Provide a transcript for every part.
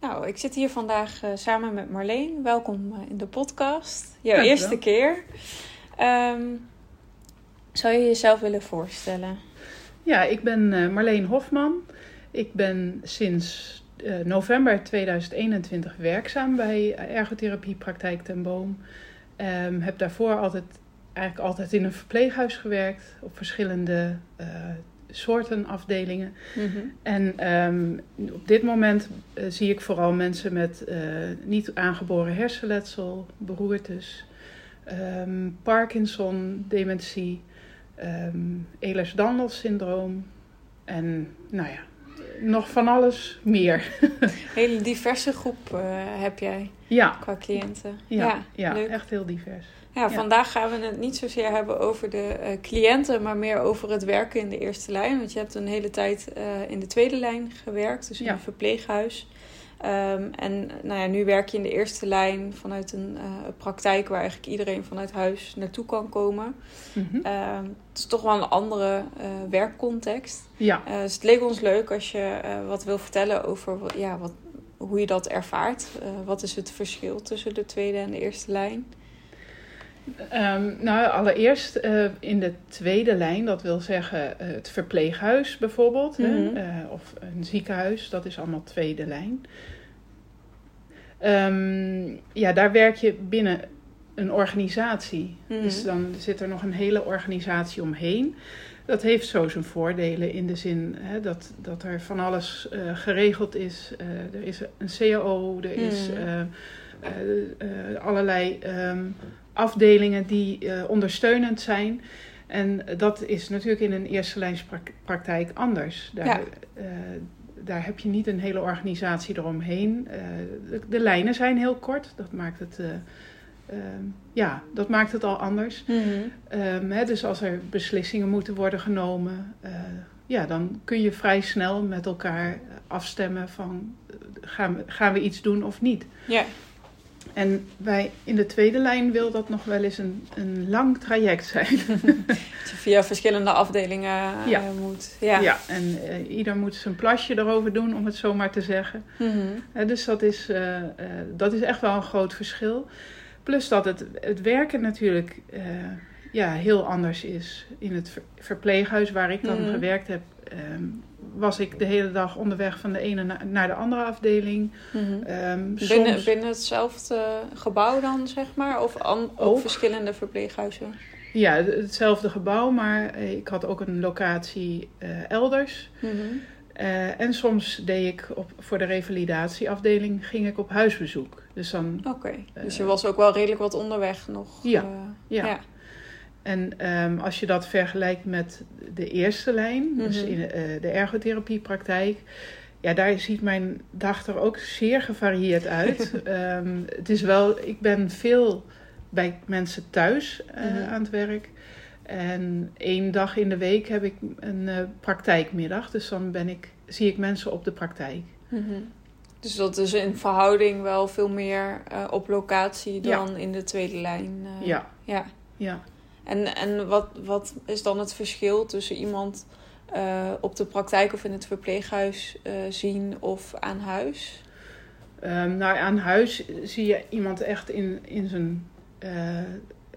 Nou, ik zit hier vandaag uh, samen met Marleen. Welkom uh, in de podcast. Jouw eerste keer. Um, zou je jezelf willen voorstellen? Ja, ik ben uh, Marleen Hofman. Ik ben sinds november 2021 werkzaam bij Ergotherapiepraktijk ten Boom. Um, heb daarvoor altijd, eigenlijk altijd in een verpleeghuis gewerkt. Op verschillende soorten afdelingen. Mm-hmm. En um, op dit moment uh, zie ik vooral mensen met uh, niet aangeboren hersenletsel, beroertes, um, Parkinson, dementie, um, Ehlers-Danlos syndroom en nou ja, nog van alles meer. Hele diverse groep uh, heb jij ja. qua cliënten. Ja, ja, echt heel divers. Ja, vandaag gaan we het niet zozeer hebben over de uh, cliënten, maar meer over het werken in de eerste lijn. Want je hebt een hele tijd uh, in de tweede lijn gewerkt, dus in een verpleeghuis. Um, en nou ja, nu werk je in de eerste lijn vanuit een uh, praktijk waar eigenlijk iedereen vanuit huis naartoe kan komen. Uh, het is toch wel een andere uh, werkcontext. Ja. Dus het leek ons leuk als je wat wil vertellen over ja, wat, hoe je dat ervaart. Wat is het verschil tussen de tweede en de eerste lijn? Um, nou, allereerst uh, in de tweede lijn, dat wil zeggen uh, het verpleeghuis bijvoorbeeld, Mhm. hè, uh, of een ziekenhuis, dat is allemaal tweede lijn. Um, ja, daar werk je binnen een organisatie. Mhm. Dus dan zit er nog een hele organisatie omheen. Dat heeft zo zijn voordelen in de zin hè, dat, dat er van alles uh, geregeld is. Er is een CAO, er is Mhm. uh, allerlei um, afdelingen die uh, ondersteunend zijn. En dat is natuurlijk in een eerste lijnspraktijk anders. Daar, Ja. uh, daar heb je niet een hele organisatie eromheen. Uh, de, de, lijnen zijn heel kort. Dat maakt het, uh, ja, dat maakt het al anders. Mm-hmm. Um, hè, dus als er beslissingen moeten worden genomen, ja, dan kun je vrij snel met elkaar afstemmen van gaan we, gaan we iets doen of niet. Ja. En wij in de tweede lijn wil dat nog wel eens een, een lang traject zijn. Dat je via verschillende afdelingen Ja. uh, moet. Ja. ja, en uh, ieder moet zijn plasje erover doen, om het zo maar te zeggen. Mm-hmm. Uh, dus dat is, dat is echt wel een groot verschil. Plus dat het, het werken natuurlijk ja, heel anders is. In het ver verpleeghuis waar ik dan Mhm. gewerkt heb, um, was ik de hele dag onderweg van de ene na naar de andere afdeling. Mm-hmm. Um, binnen, soms... binnen hetzelfde gebouw dan, zeg maar? Of an, op Ook. verschillende verpleeghuizen? Ja, hetzelfde gebouw, maar ik had ook een locatie uh, elders. Mm-hmm. Uh, en soms deed ik op, voor de revalidatieafdeling ging ik op huisbezoek. Dus dan. Oké, okay. dus je was ook wel redelijk wat onderweg nog. Ja. Ja. ja. En um, als je dat vergelijkt met de eerste lijn, mm -hmm. dus in uh, de ergotherapiepraktijk, ja, daar ziet mijn dag er ook zeer gevarieerd uit. um, het is wel, ik ben veel bij mensen thuis uh, mm -hmm. aan het werk. En één dag in de week heb ik een uh, praktijkmiddag. Dus dan ben ik, zie ik mensen op de praktijk. Mm -hmm. Dus dat is in verhouding wel veel meer uh, op locatie dan ja. in de tweede lijn. Ja. ja. ja. En, en wat, wat is dan het verschil tussen iemand uh, op de praktijk of in het verpleeghuis zien of aan huis? Um, nou, aan huis zie je iemand echt in, in zijn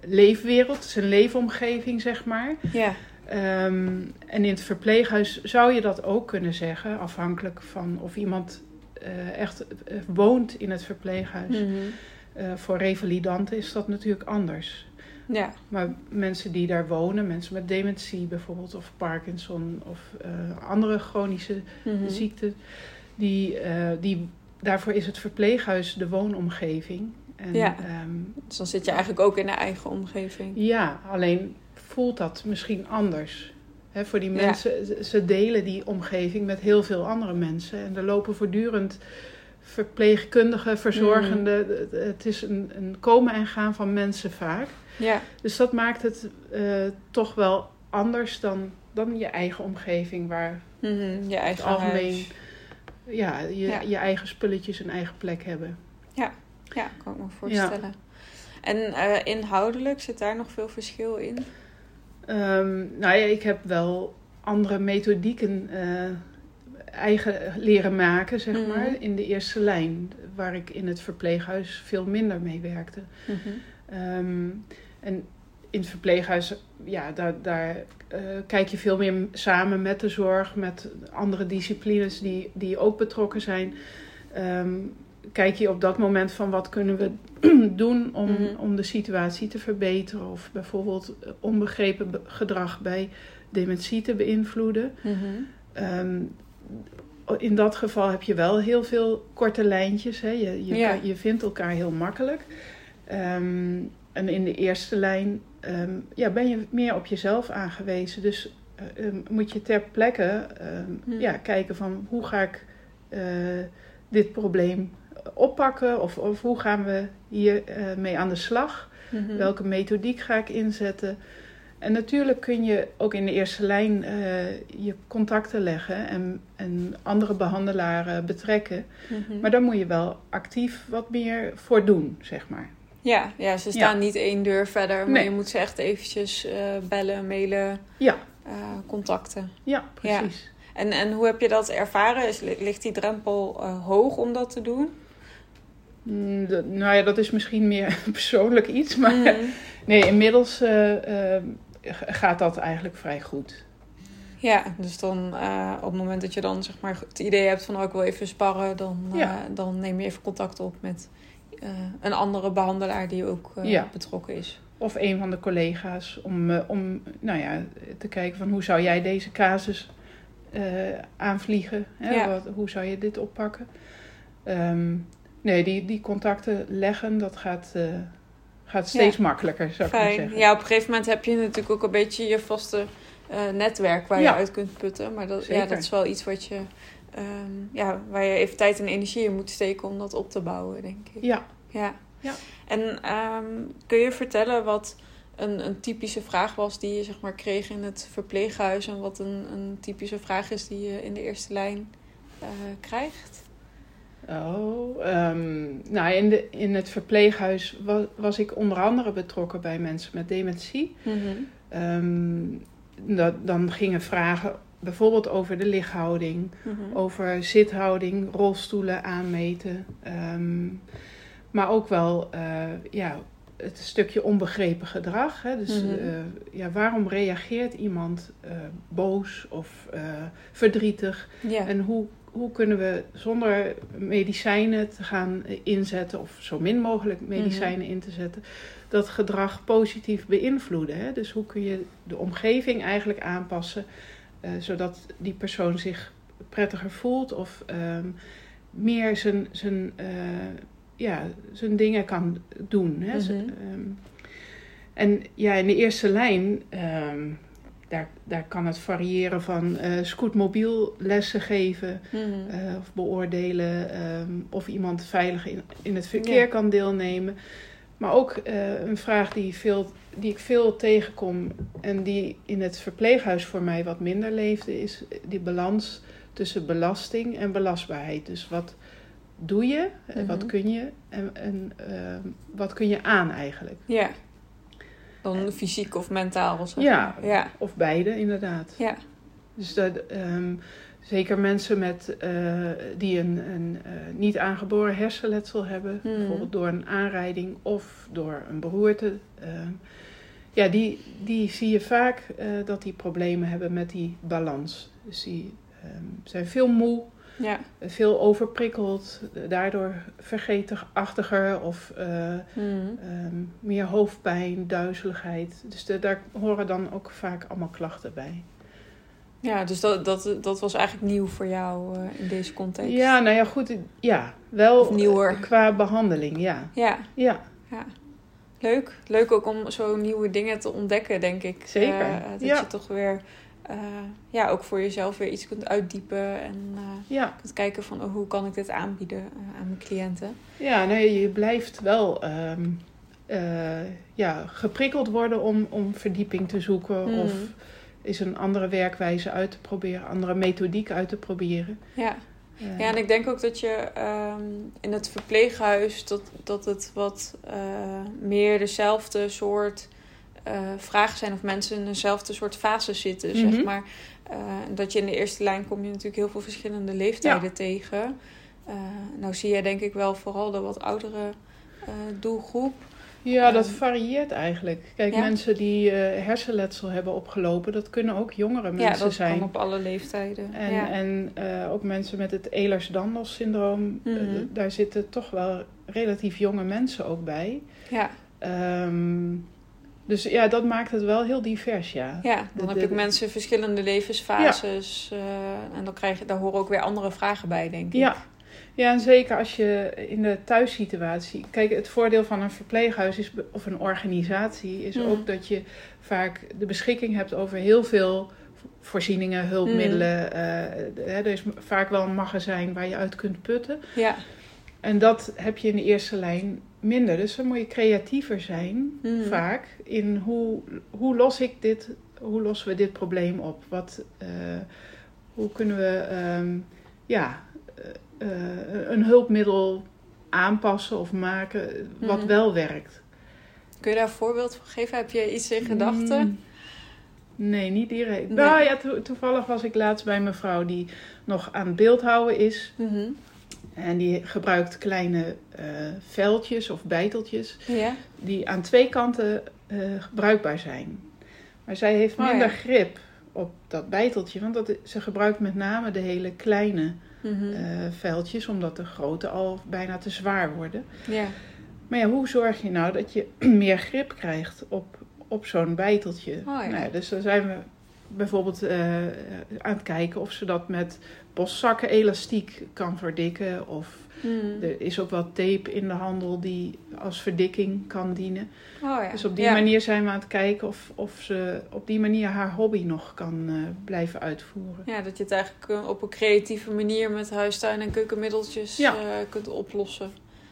leefwereld, zijn leefomgeving, zeg maar. Ja. Um, en in het verpleeghuis zou je dat ook kunnen zeggen, afhankelijk van of iemand echt woont in het verpleeghuis. Mm -hmm. uh, voor revalidanten is dat natuurlijk anders. Ja. Maar mensen die daar wonen, mensen met dementie bijvoorbeeld, of Parkinson of andere chronische Mhm. mm -hmm. ziekten, die, die, daarvoor is het verpleeghuis de woonomgeving. En, ja. Um, dus dan zit je eigenlijk ook in de eigen omgeving. Ja, alleen voelt dat misschien anders. He, voor die mensen, ja. ze delen die omgeving met heel veel andere mensen. En er lopen voortdurend verpleegkundige, verzorgende. Het is een, een komen en gaan van mensen vaak. Ja. Dus dat maakt het eh, toch wel anders dan, dan je eigen omgeving, waar Mhm, Je eigen het algemeen huis. ja, je, Ja. je eigen spulletjes een eigen plek hebben. Ja, kan ik me voorstellen. En eh, inhoudelijk zit daar nog veel verschil in? Ehm, nou ja, ik heb wel andere methodieken eh, eigen leren maken, zeg Mhm. maar, in de eerste lijn, waar ik in het verpleeghuis veel minder mee werkte. Ehm, en in het verpleeghuis, ja, daar, daar eh, kijk je veel meer samen met de zorg, met andere disciplines die, die ook betrokken zijn. Ehm, kijk je op dat moment van wat kunnen we doen om, Mhm. om de situatie te verbeteren. Of bijvoorbeeld onbegrepen be- gedrag bij dementie te beïnvloeden. Mhm. Ehm, in dat geval heb je wel heel veel korte lijntjes. Hè? Je, je, Ja. je vindt elkaar heel makkelijk. Ehm, en in de eerste lijn ehm, ja, ben je meer op jezelf aangewezen. Dus eh, ehm, moet je ter plekke ehm, Hmm. ja, kijken van hoe ga ik eh, dit probleem oppakken? Of, of hoe gaan we hier eh, mee aan de slag? Mhm. Welke methodiek ga ik inzetten? En natuurlijk kun je ook in de eerste lijn je contacten leggen en, en andere behandelaren betrekken. Mhm. Maar daar moet je wel actief wat meer voor doen, zeg maar. Ja, ja, ze staan niet één deur verder, maar Nee. je moet ze echt eventjes eh, bellen, mailen, Ja, eh, contacten. ja, precies. En, en hoe heb je dat ervaren? Is, ligt die drempel eh, hoog om dat te doen? Mm, de- nou ja, dat is misschien meer persoonlijk iets. Maar Mhm. nee, inmiddels gaat dat eigenlijk vrij goed. Ja, dus dan op het moment dat je dan zeg maar het idee hebt van oh, ik wil even sparren, dan, dan neem je even contact op met eh, een andere behandelaar die ook eh, Ja. betrokken is. Of een van de collega's om, eh, om nou ja, te kijken van hoe zou jij deze casus aanvliegen? Hè? Ja. Wat, hoe zou je dit oppakken? Ehm, nee, die, die contacten leggen, dat gaat, gaat steeds makkelijker, zou ik maar zeggen. Ja, op een gegeven moment heb je natuurlijk ook een beetje je vaste netwerk waar je uit kunt putten. Maar dat, ja, dat is wel iets wat je, ehm, ja, waar je even tijd en energie in moet steken om dat op te bouwen, denk ik. Ja. Ja. Ja. En ehm, kun je vertellen wat een, een typische vraag was die je zeg maar, kreeg in het verpleeghuis en wat een, een typische vraag is die je in de eerste lijn eh, krijgt? Oh, ehm, nou in, de, in het verpleeghuis was, was ik onder andere betrokken bij mensen met dementie. Ehm, dat, dan gingen vragen bijvoorbeeld over de lichthouding, Mhm. over zithouding, rolstoelen aanmeten. Ehm, maar ook wel eh, ja, het stukje onbegrepen gedrag. Hè? Dus Mhm. eh, ja, waarom reageert iemand eh, boos of verdrietig? En hoe, hoe kunnen we zonder medicijnen te gaan inzetten, of zo min mogelijk medicijnen in te zetten, dat gedrag positief beïnvloeden? Hè? Dus hoe kun je de omgeving eigenlijk aanpassen, eh, zodat die persoon zich prettiger voelt of ehm, meer zijn, zijn, eh, ja, zijn dingen kan doen. Hè? Mhm. Ehm, en ja, in de eerste lijn, ehm, daar, daar kan het variëren van eh scootmobiel lessen geven Mhm. of beoordelen of iemand veilig in, in het verkeer Ja. kan deelnemen. Maar ook eh, een vraag die, veel, die ik veel tegenkom en die in het verpleeghuis voor mij wat minder leefde, is die balans tussen belasting en belastbaarheid. Dus wat doe je, en wat Mhm. kun je en, en ehm, wat kun je aan eigenlijk? Ja. Dan fysiek of mentaal. Zeg Ja. maar. Ja. Of beide, inderdaad. Ja. Dus dat, ehm, zeker mensen met, eh, die een, een eh, niet aangeboren hersenletsel hebben, Mhm. bijvoorbeeld door een aanrijding of door een beroerte. ehm, ja, die, die zie je vaak eh, dat die problemen hebben met die balans. Dus die ehm, zijn veel moe, Ja. veel overprikkeld, daardoor vergeetachtiger of Mhm. ehm, meer hoofdpijn, duizeligheid. Dus de- daar horen dan ook vaak allemaal klachten bij. Ja, dus dat, dat, dat was eigenlijk nieuw voor jou eh, in deze context. Ja, nou ja, goed. Ja, wel Of nieuwer. eh, qua behandeling, ja. Ja, Ja, ja. Leuk. Leuk ook om zo nieuwe dingen te ontdekken, denk ik. Zeker, Eh, dat ja. je toch weer ja, ook voor jezelf weer iets kunt uitdiepen. En ja. kunt kijken van oh, hoe kan ik dit aanbieden aan mijn cliënten. Ja, nee, je blijft wel ehm, ja, geprikkeld worden om, om verdieping te zoeken. Mhm. Of is een andere werkwijze uit te proberen, andere methodiek uit te proberen. Ja. Ja, en ik denk ook dat je ehm, in het verpleeghuis dat, dat het wat uh, meer dezelfde soort uh, vragen zijn of mensen in dezelfde soort fase zitten, zeg Mhm. maar. Dat je in de eerste lijn kom je natuurlijk heel veel verschillende leeftijden Ja. tegen. nou zie je denk ik wel vooral de wat oudere doelgroep. Ja, dat Ehm, varieert eigenlijk. Kijk, ja. mensen die eh, hersenletsel hebben opgelopen, dat kunnen ook jongere ja, mensen dat zijn. kan op alle leeftijden. En, ja. en eh, ook mensen met het Ehlers-Danlos syndroom, eh, Mhm. daar zitten toch wel relatief jonge mensen ook bij. ja. Ehm, dus ja, dat maakt het wel heel divers, ja. Ja, dan De- heb de- ook mensen in verschillende levensfases. en dan krijg je, daar horen ook weer andere vragen bij, denk ik. Ja. Ja, en zeker als je in de thuissituatie... Kijk, het voordeel van een verpleeghuis is, of een organisatie... is Mhm. ook dat je vaak de beschikking hebt over heel veel voorzieningen, hulpmiddelen. eh, de- hè, er is vaak wel een magazijn waar je uit kunt putten. Ja. En dat heb je in de eerste lijn minder. Dus dan moet je creatiever zijn, Mhm. vaak, in hoe, hoe los ik dit... Hoe lossen we dit probleem op? Wat, eh, hoe kunnen we ehm, ja, eh, eh, een hulpmiddel aanpassen of maken wat Mhm. wel werkt? Kun je daar een voorbeeld van geven? Heb je iets in gedachten? Mm, Nee, niet direct. Nee. Nou ja, to- toevallig was ik laatst bij een vrouw die nog aan het beeldhouden is. Mhm. En die gebruikt kleine eh veldjes of bijteltjes Ja. die aan twee kanten eh, bruikbaar zijn. Maar zij heeft Oh, minder ja. grip op dat bijteltje, want dat, ze gebruikt met name de hele kleine Mhm. eh, veldjes, omdat de grote al bijna te zwaar worden. ja. Maar ja, hoe zorg je nou dat je meer grip krijgt op, op zo'n bijteltje? Oh ja. Nou dus dan zijn we bijvoorbeeld eh, aan het kijken of ze dat met postzakken elastiek kan verdikken. Of Mhm. er is ook wel tape in de handel die als verdikking kan dienen. Oh ja. Dus op die Ja. manier zijn we aan het kijken of, of ze op die manier haar hobby nog kan eh, blijven uitvoeren. Ja, dat je het eigenlijk eh, op een creatieve manier met huistuin- en keukenmiddeltjes Ja. eh, kunt oplossen.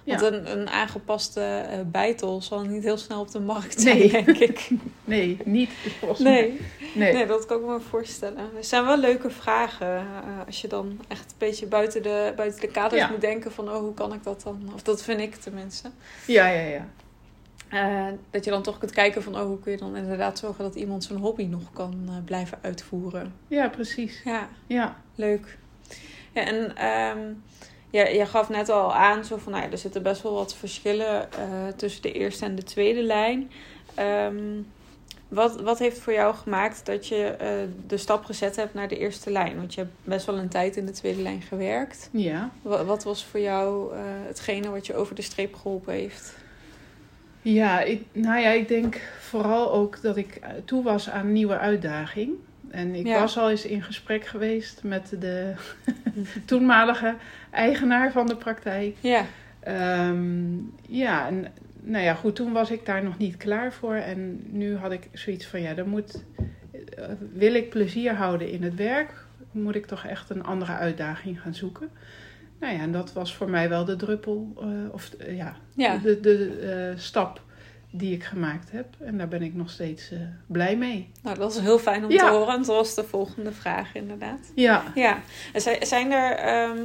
Want een, een aangepaste eh, bijtel zal niet heel snel op de markt zijn, Nee. denk ik. Nee, niet volgens mij. Nee. Nee. Nee, dat kan ik me voorstellen. Het zijn wel leuke vragen. eh, als je dan echt een beetje buiten de, buiten de kaders Ja. moet denken van... oh, hoe kan ik dat dan? Of dat vind ik tenminste. Ja, ja, ja. Eh, dat je dan toch kunt kijken van... oh, hoe kun je dan inderdaad zorgen dat iemand zijn hobby nog kan blijven uitvoeren. Ja, precies. Ja, Ja. leuk. Ja, en ehm je gaf net al aan zo van... Nou ja, er zitten best wel wat verschillen eh, tussen de eerste en de tweede lijn. Ehm, wat, wat heeft voor jou gemaakt dat je eh, de stap gezet hebt naar de eerste lijn? Want je hebt best wel een tijd in de tweede lijn gewerkt. Ja. Wat, wat was voor jou eh, hetgene wat je over de streep geholpen heeft? Ja, ik, nou ja, ik denk vooral ook dat ik toe was aan een nieuwe uitdaging. En ik Ja. was al eens in gesprek geweest met de toenmalige eigenaar van de praktijk. Ja, Ehm, ja, en nou ja, goed, toen was ik daar nog niet klaar voor. En nu had ik zoiets van, ja, dan moet, eh, wil ik plezier houden in het werk, moet ik toch echt een andere uitdaging gaan zoeken. Nou ja, en dat was voor mij wel de druppel, eh, of eh, ja, ja. de, de stap die ik gemaakt heb. En daar ben ik nog steeds blij mee. Nou, dat is heel fijn om Ja. te horen. En dat was de volgende vraag inderdaad. Ja, Ja, en zijn er ehm, eh,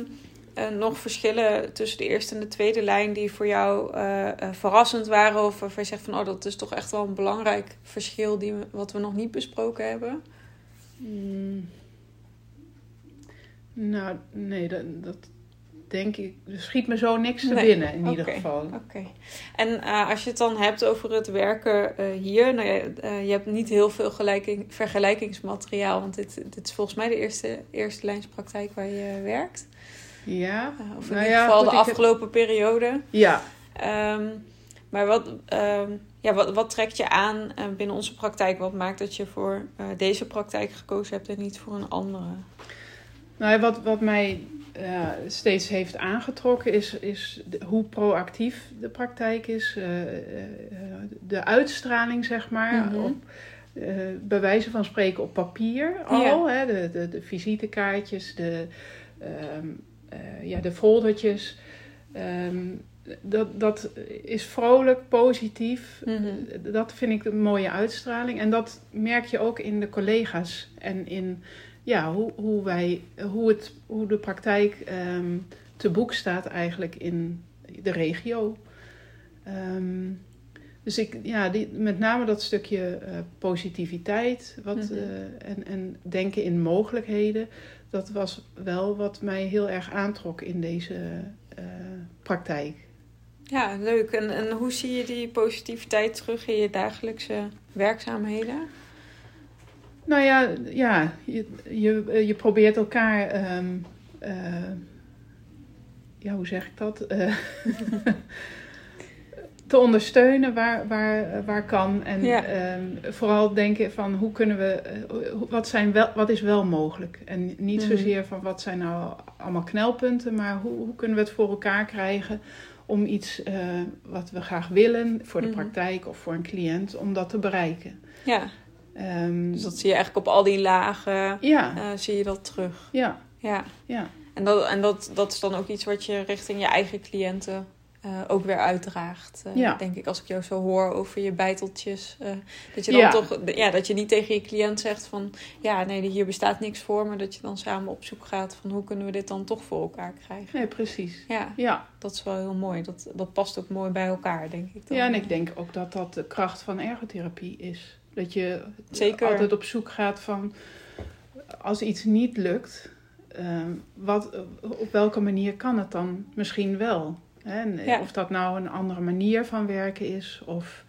nog verschillen tussen de eerste en de tweede lijn die voor jou eh, eh, verrassend waren? Of waarvan je zegt van, oh, dat is toch echt wel een belangrijk verschil die we, wat we nog niet besproken hebben? Mm. Nou, nee, dat, dat denk ik. Er schiet me zo niks te Nee, binnen in ieder geval. Oké. En eh, als je het dan hebt over het werken eh, hier, nou ja, eh, je hebt niet heel veel gelijking, vergelijkingsmateriaal, want dit, dit is volgens mij de eerste, eerste lijnspraktijk waar je werkt. Ja, Eh, of in Nou ieder geval de heb- afgelopen periode. ja. Ehm, maar wat, ehm, ja, wat, wat trekt je aan eh, binnen onze praktijk? Wat maakt dat je voor eh, deze praktijk gekozen hebt en niet voor een andere? Nou, wat, wat mij steeds heeft aangetrokken is, is de- hoe proactief de praktijk is. de uitstraling, zeg maar. Mhm. Op, bij wijze van spreken op papier al. Hè, de, de, de visitekaartjes, de, ehm, ja, de foldertjes. Ehm, dat, dat is vrolijk, positief. Mhm. Dat vind ik een mooie uitstraling. En dat merk je ook in de collega's en in ja, hoe, hoe, wij, hoe, het, hoe de praktijk um, te boek staat eigenlijk in de regio. Ehm, dus ik, ja, die, met name dat stukje uh, positiviteit wat, mhm. uh, en, en denken in mogelijkheden, dat was wel wat mij heel erg aantrok in deze uh, praktijk. Ja, leuk. En, en hoe zie je die positiviteit terug in je dagelijkse werkzaamheden? Nou ja, ja je, je, je probeert elkaar. Um, uh, ja, hoe zeg ik dat? Te ondersteunen waar, waar, waar kan. En ja. um, vooral denken van hoe kunnen we. Wat, zijn wel, wat is wel mogelijk? En niet mm -hmm. zozeer van wat zijn nou allemaal knelpunten, maar hoe, hoe kunnen we het voor elkaar krijgen om iets uh, wat we graag willen voor de mm -hmm. praktijk of voor een cliënt, om dat te bereiken. Ja. Um, dus dat zie je eigenlijk op al die lagen, ja. Uh, zie je dat terug. Ja. Ja. ja. En, dat, en dat, dat is dan ook iets wat je richting je eigen cliënten uh, ook weer uitdraagt. Uh, ja. Denk ik, als ik jou zo hoor over je bijteltjes. Uh, dat je dan ja. toch, ja, dat je niet tegen je cliënt zegt van ja, nee, hier bestaat niks voor, maar dat je dan samen op zoek gaat van hoe kunnen we dit dan toch voor elkaar krijgen. Nee, precies. Ja, ja. dat is wel heel mooi. Dat, dat past ook mooi bij elkaar, denk ik. Dan. Ja, en ik denk ook dat dat de kracht van ergotherapie is. Dat je Zeker. altijd op zoek gaat van als iets niet lukt, wat, op welke manier kan het dan misschien wel? En ja. Of dat nou een andere manier van werken is, of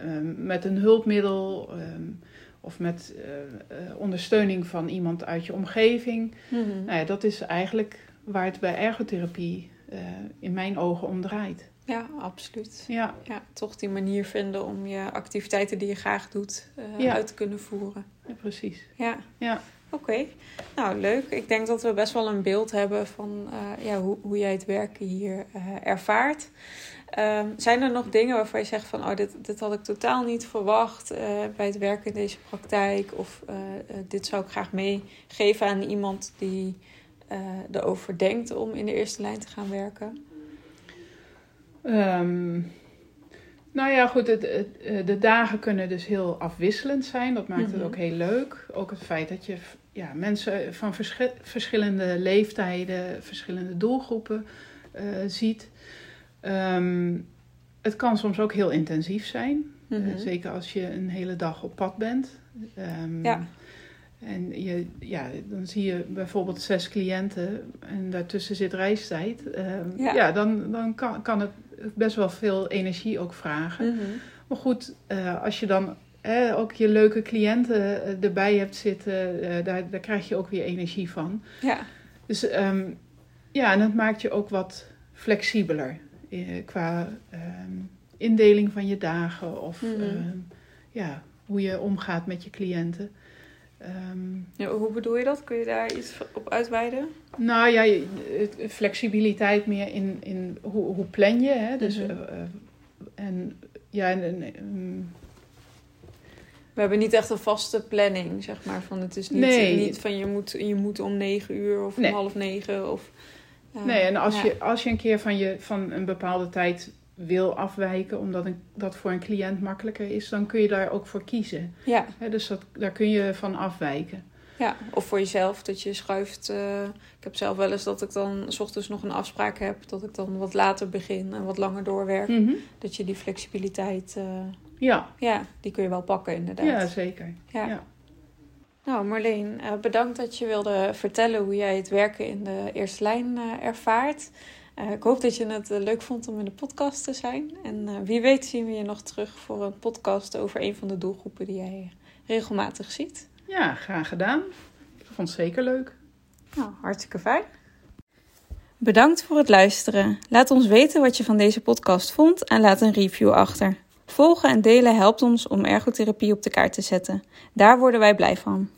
um, met een hulpmiddel, um, of met uh, ondersteuning van iemand uit je omgeving. Mm -hmm. nou ja, dat is eigenlijk waar het bij ergotherapie uh, in mijn ogen om draait. Ja, absoluut. Ja. ja. Toch die manier vinden om je activiteiten die je graag doet ja. uit te kunnen voeren. Ja, precies. Ja. ja. Oké, nou leuk. Ik denk dat we best wel een beeld hebben van uh, ja, hoe, hoe jij het werken hier uh, ervaart. Um, zijn er nog dingen waarvan je zegt van oh, dit, dit had ik totaal niet verwacht uh, bij het werken in deze praktijk? Of dit zou ik graag meegeven aan iemand die erover denkt om in de eerste lijn te gaan werken? Um, nou ja, goed, het, het, de dagen kunnen dus heel afwisselend zijn. Dat maakt mm -hmm. het ook heel leuk. Ook het feit dat je ja, mensen van verschi verschillende leeftijden, verschillende doelgroepen uh, ziet. Um, het kan soms ook heel intensief zijn. Mm -hmm. uh, zeker als je een hele dag op pad bent. Um, ja. En je, ja, dan zie je bijvoorbeeld zes cliënten en daartussen zit reistijd. Uh, ja. ja, dan, dan kan, kan het best wel veel energie ook vragen. Mm -hmm. Maar goed, uh, als je dan eh, ook je leuke cliënten erbij hebt zitten, uh, daar, daar krijg je ook weer energie van. Ja. Dus um, ja, en dat maakt je ook wat flexibeler qua um, indeling van je dagen of mm -hmm. um, ja, hoe je omgaat met je cliënten. Um, ja, hoe bedoel je dat? Kun je daar iets op uitweiden? Nou ja, flexibiliteit meer in, in hoe, hoe plan je. Hè? Dus, mm -hmm. uh, en ja, en, um, we hebben niet echt een vaste planning, zeg maar. Van het is niet, nee. niet van je moet, je moet om negen uur of nee. om half negen. Of, uh, nee, en als, ja. je, als je een keer van, je, van een bepaalde tijd wil afwijken, omdat een, dat voor een cliënt makkelijker is, dan kun je daar ook voor kiezen. Ja. He, dus dat, daar kun je van afwijken. Ja, of voor jezelf, dat je schuift. Uh, ik heb zelf wel eens dat ik dan s ochtends nog een afspraak heb, dat ik dan wat later begin en wat langer doorwerk. Mm -hmm. Dat je die flexibiliteit, uh, ja. ja, die kun je wel pakken inderdaad. Ja, zeker. Ja. ja. Nou, Marleen, uh, bedankt dat je wilde vertellen hoe jij het werken in de eerste lijn ervaart. Uh, ik hoop dat je het uh, leuk vond om in de podcast te zijn. En uh, wie weet zien we je nog terug voor een podcast over een van de doelgroepen die jij regelmatig ziet. Ja, graag gedaan. Ik vond het zeker leuk. Nou, hartstikke fijn. Bedankt voor het luisteren. Laat ons weten wat je van deze podcast vond en laat een review achter. Volgen en delen helpt ons om ergotherapie op de kaart te zetten. Daar worden wij blij van.